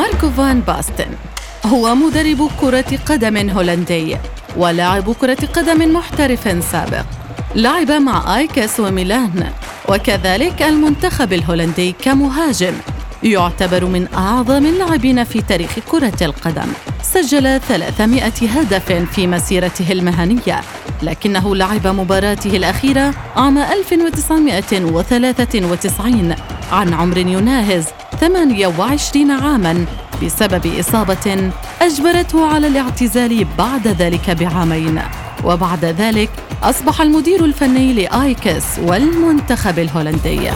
ماركو فان باستن. هو مدرب كرة قدم هولندي ولاعب كرة قدم محترف سابق. لعب مع أياكس وميلان وكذلك المنتخب الهولندي كمهاجم. يعتبر من أعظم اللاعبين في تاريخ كرة القدم. سجل 300 هدف في مسيرته المهنية لكنه لعب مباراته الأخيرة عام 1993 عن عمر يناهز 28 عاماً بسبب إصابة أجبرته على الاعتزال بعد ذلك بعامين. وبعد ذلك أصبح المدير الفني لآيكس والمنتخب الهولندي.